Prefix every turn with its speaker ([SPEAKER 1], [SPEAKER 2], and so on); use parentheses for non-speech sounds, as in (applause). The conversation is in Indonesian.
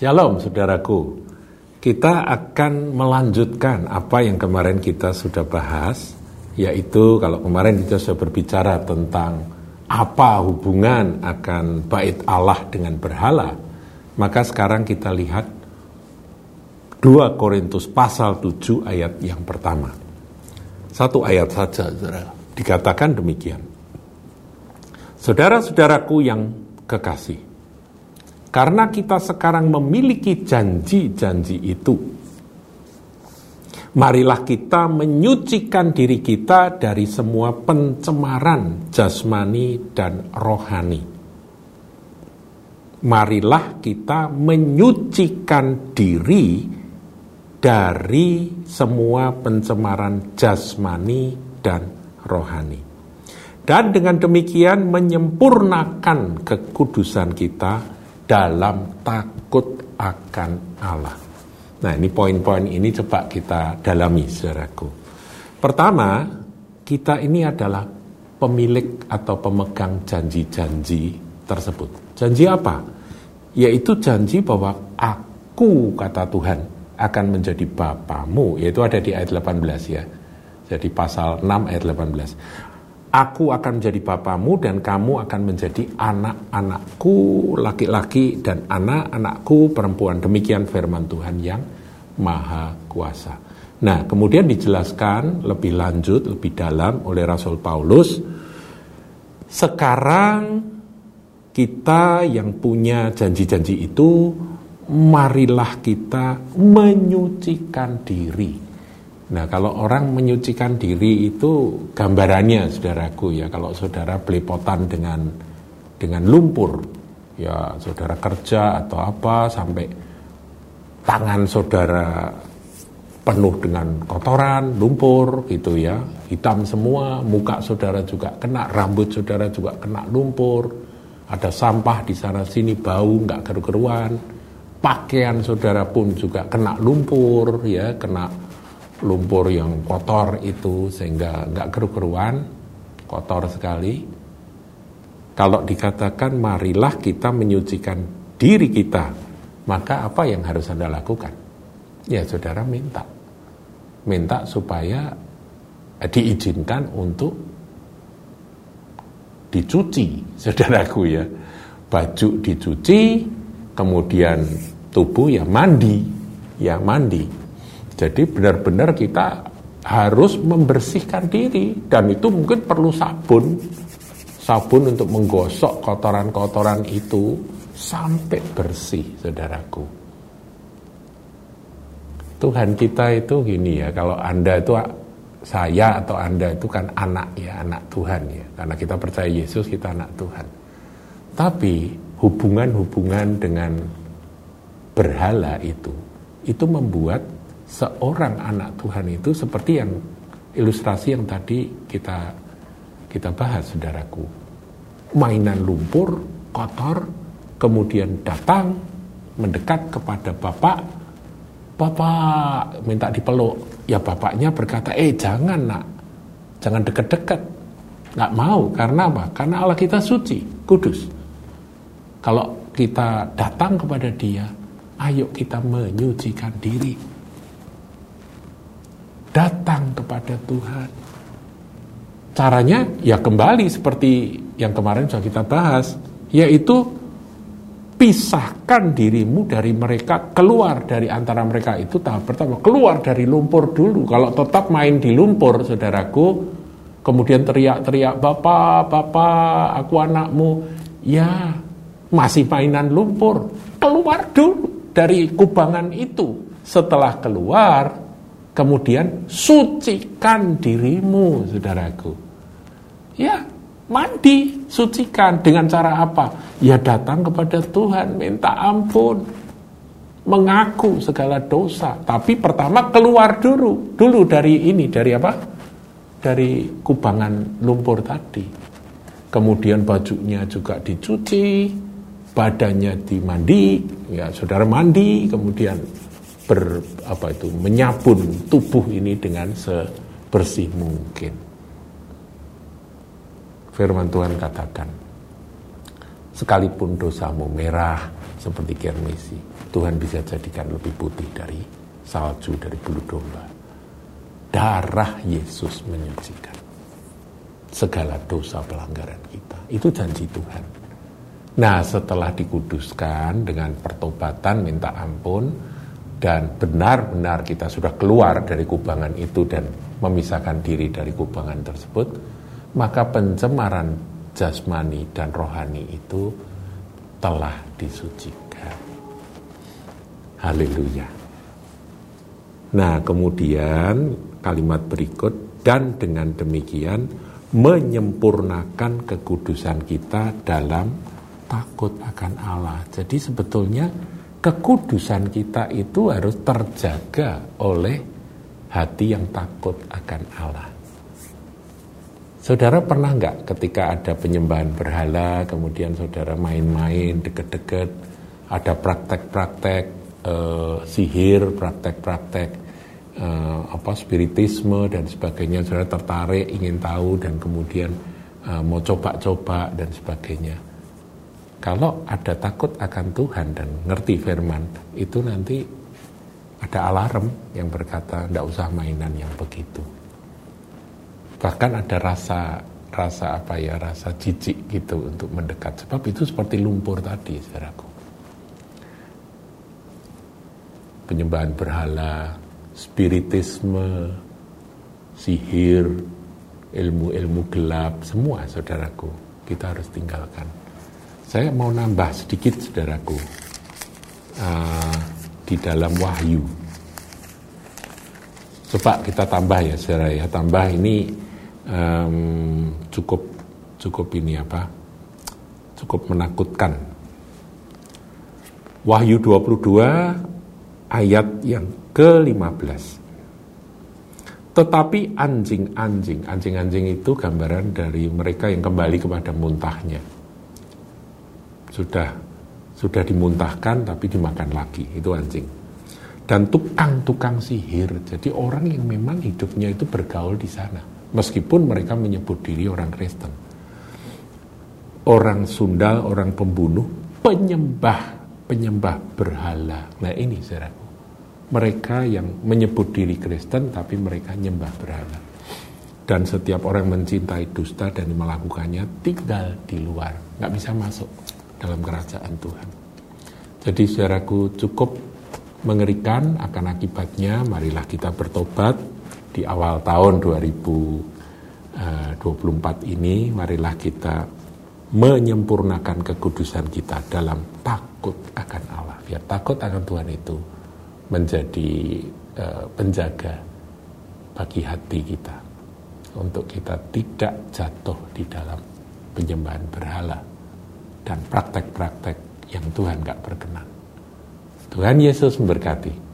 [SPEAKER 1] Shalom saudaraku. Kita akan melanjutkan apa yang kemarin kita sudah bahas, yaitu kalau kemarin kita sudah berbicara tentang apa hubungan akan bait Allah dengan berhala, maka sekarang kita lihat 2 Korintus pasal 7 ayat yang pertama. Satu ayat saja, saudara. Dikatakan demikian. Saudara-saudaraku yang kekasih, karena kita sekarang memiliki janji-janji itu. Marilah kita menyucikan diri kita dari semua pencemaran jasmani dan rohani. Marilah kita menyucikan diri dari semua pencemaran jasmani dan rohani. Dan dengan demikian menyempurnakan kekudusan kita dalam takut akan Allah. Nah ini poin-poin ini coba kita dalami saudaraku. Pertama, kita ini adalah pemilik atau pemegang janji-janji tersebut. Janji apa? Yaitu janji bahwa aku, kata Tuhan, akan menjadi Bapamu. Yaitu ada di ayat 18 ya. Jadi pasal 6 ayat 18. Aku akan menjadi bapamu dan kamu akan menjadi anak-anakku laki-laki dan anak-anakku perempuan. Demikian firman Tuhan yang maha kuasa. Nah, kemudian dijelaskan lebih lanjut, lebih dalam oleh Rasul Paulus. Sekarang kita yang punya janji-janji itu, marilah kita menyucikan diri Nah kalau orang menyucikan diri itu gambarannya saudaraku ya. Kalau saudara belepotan dengan dengan lumpur ya saudara kerja atau apa sampai tangan saudara penuh dengan kotoran, lumpur gitu ya, hitam semua, muka saudara juga kena, rambut saudara juga kena lumpur, ada sampah di sana sini bau nggak keru-keruan, pakaian saudara pun juga kena lumpur ya, kena lumpur yang kotor itu sehingga nggak keru-keruan, kotor sekali. Kalau dikatakan marilah kita menyucikan diri kita, maka apa yang harus Anda lakukan? Ya saudara minta. Minta supaya diizinkan untuk dicuci, (laughs) saudaraku ya. Baju dicuci, kemudian tubuh ya mandi, ya mandi jadi benar-benar kita harus membersihkan diri dan itu mungkin perlu sabun. Sabun untuk menggosok kotoran-kotoran itu sampai bersih, saudaraku. Tuhan kita itu gini ya, kalau Anda itu saya atau Anda itu kan anak ya, anak Tuhan ya. Karena kita percaya Yesus, kita anak Tuhan. Tapi hubungan-hubungan dengan berhala itu, itu membuat seorang anak Tuhan itu seperti yang ilustrasi yang tadi kita kita bahas saudaraku. Mainan lumpur kotor kemudian datang mendekat kepada bapak. Bapak minta dipeluk. Ya bapaknya berkata eh jangan nak. Jangan dekat-dekat nggak mau. Karena apa? Karena Allah kita suci kudus. Kalau kita datang kepada dia ayo kita menyucikan diri datang kepada Tuhan. Caranya ya kembali seperti yang kemarin sudah kita bahas, yaitu pisahkan dirimu dari mereka, keluar dari antara mereka itu tahap pertama, keluar dari lumpur dulu. Kalau tetap main di lumpur, saudaraku, kemudian teriak-teriak, Bapak, Bapak, aku anakmu, ya masih mainan lumpur. Keluar dulu dari kubangan itu. Setelah keluar, Kemudian sucikan dirimu, saudaraku. Ya, mandi, sucikan dengan cara apa? Ya datang kepada Tuhan, minta ampun, mengaku segala dosa. Tapi pertama keluar dulu, dulu dari ini, dari apa? Dari kubangan lumpur tadi. Kemudian bajunya juga dicuci, badannya dimandi, ya saudara mandi, kemudian ber apa itu menyabun tubuh ini dengan sebersih mungkin. Firman Tuhan katakan, sekalipun dosamu merah seperti kermesi. Tuhan bisa jadikan lebih putih dari salju, dari bulu domba. Darah Yesus menyucikan segala dosa pelanggaran kita. Itu janji Tuhan. Nah, setelah dikuduskan dengan pertobatan minta ampun dan benar-benar kita sudah keluar dari kubangan itu dan memisahkan diri dari kubangan tersebut, maka pencemaran jasmani dan rohani itu telah disucikan. Haleluya. Nah, kemudian kalimat berikut dan dengan demikian menyempurnakan kekudusan kita dalam takut akan Allah. Jadi sebetulnya kekudusan kita itu harus terjaga oleh hati yang takut akan Allah. Saudara pernah nggak ketika ada penyembahan berhala, kemudian saudara main-main deket-deket, ada praktek-praktek eh, sihir, praktek-praktek uh, apa spiritisme dan sebagainya saudara tertarik ingin tahu dan kemudian uh, mau coba-coba dan sebagainya kalau ada takut akan Tuhan dan ngerti firman itu nanti ada alarm yang berkata tidak usah mainan yang begitu. Bahkan ada rasa rasa apa ya rasa jijik gitu untuk mendekat. Sebab itu seperti lumpur tadi saudaraku. Penyembahan berhala spiritisme, sihir, ilmu-ilmu gelap, semua saudaraku, kita harus tinggalkan. Saya mau nambah sedikit saudaraku, uh, di dalam wahyu. Coba kita tambah ya saudara ya, tambah ini um, cukup cukup ini apa, cukup menakutkan. Wahyu 22 ayat yang ke-15. Tetapi anjing-anjing, anjing-anjing itu gambaran dari mereka yang kembali kepada muntahnya. Sudah sudah dimuntahkan tapi dimakan lagi, itu anjing. Dan tukang-tukang sihir, jadi orang yang memang hidupnya itu bergaul di sana. Meskipun mereka menyebut diri orang Kristen. Orang Sunda, orang pembunuh, penyembah, penyembah berhala. Nah ini saudara mereka yang menyebut diri Kristen tapi mereka nyembah berhala. Dan setiap orang mencintai dusta dan melakukannya tinggal di luar, nggak bisa masuk dalam kerajaan Tuhan. Jadi saudaraku cukup mengerikan akan akibatnya, marilah kita bertobat di awal tahun 2024 eh, ini, marilah kita menyempurnakan kekudusan kita dalam takut akan Allah. Biar takut akan Tuhan itu menjadi uh, penjaga bagi hati kita untuk kita tidak jatuh di dalam penyembahan berhala dan praktek-praktek yang Tuhan gak berkenan. Tuhan Yesus memberkati.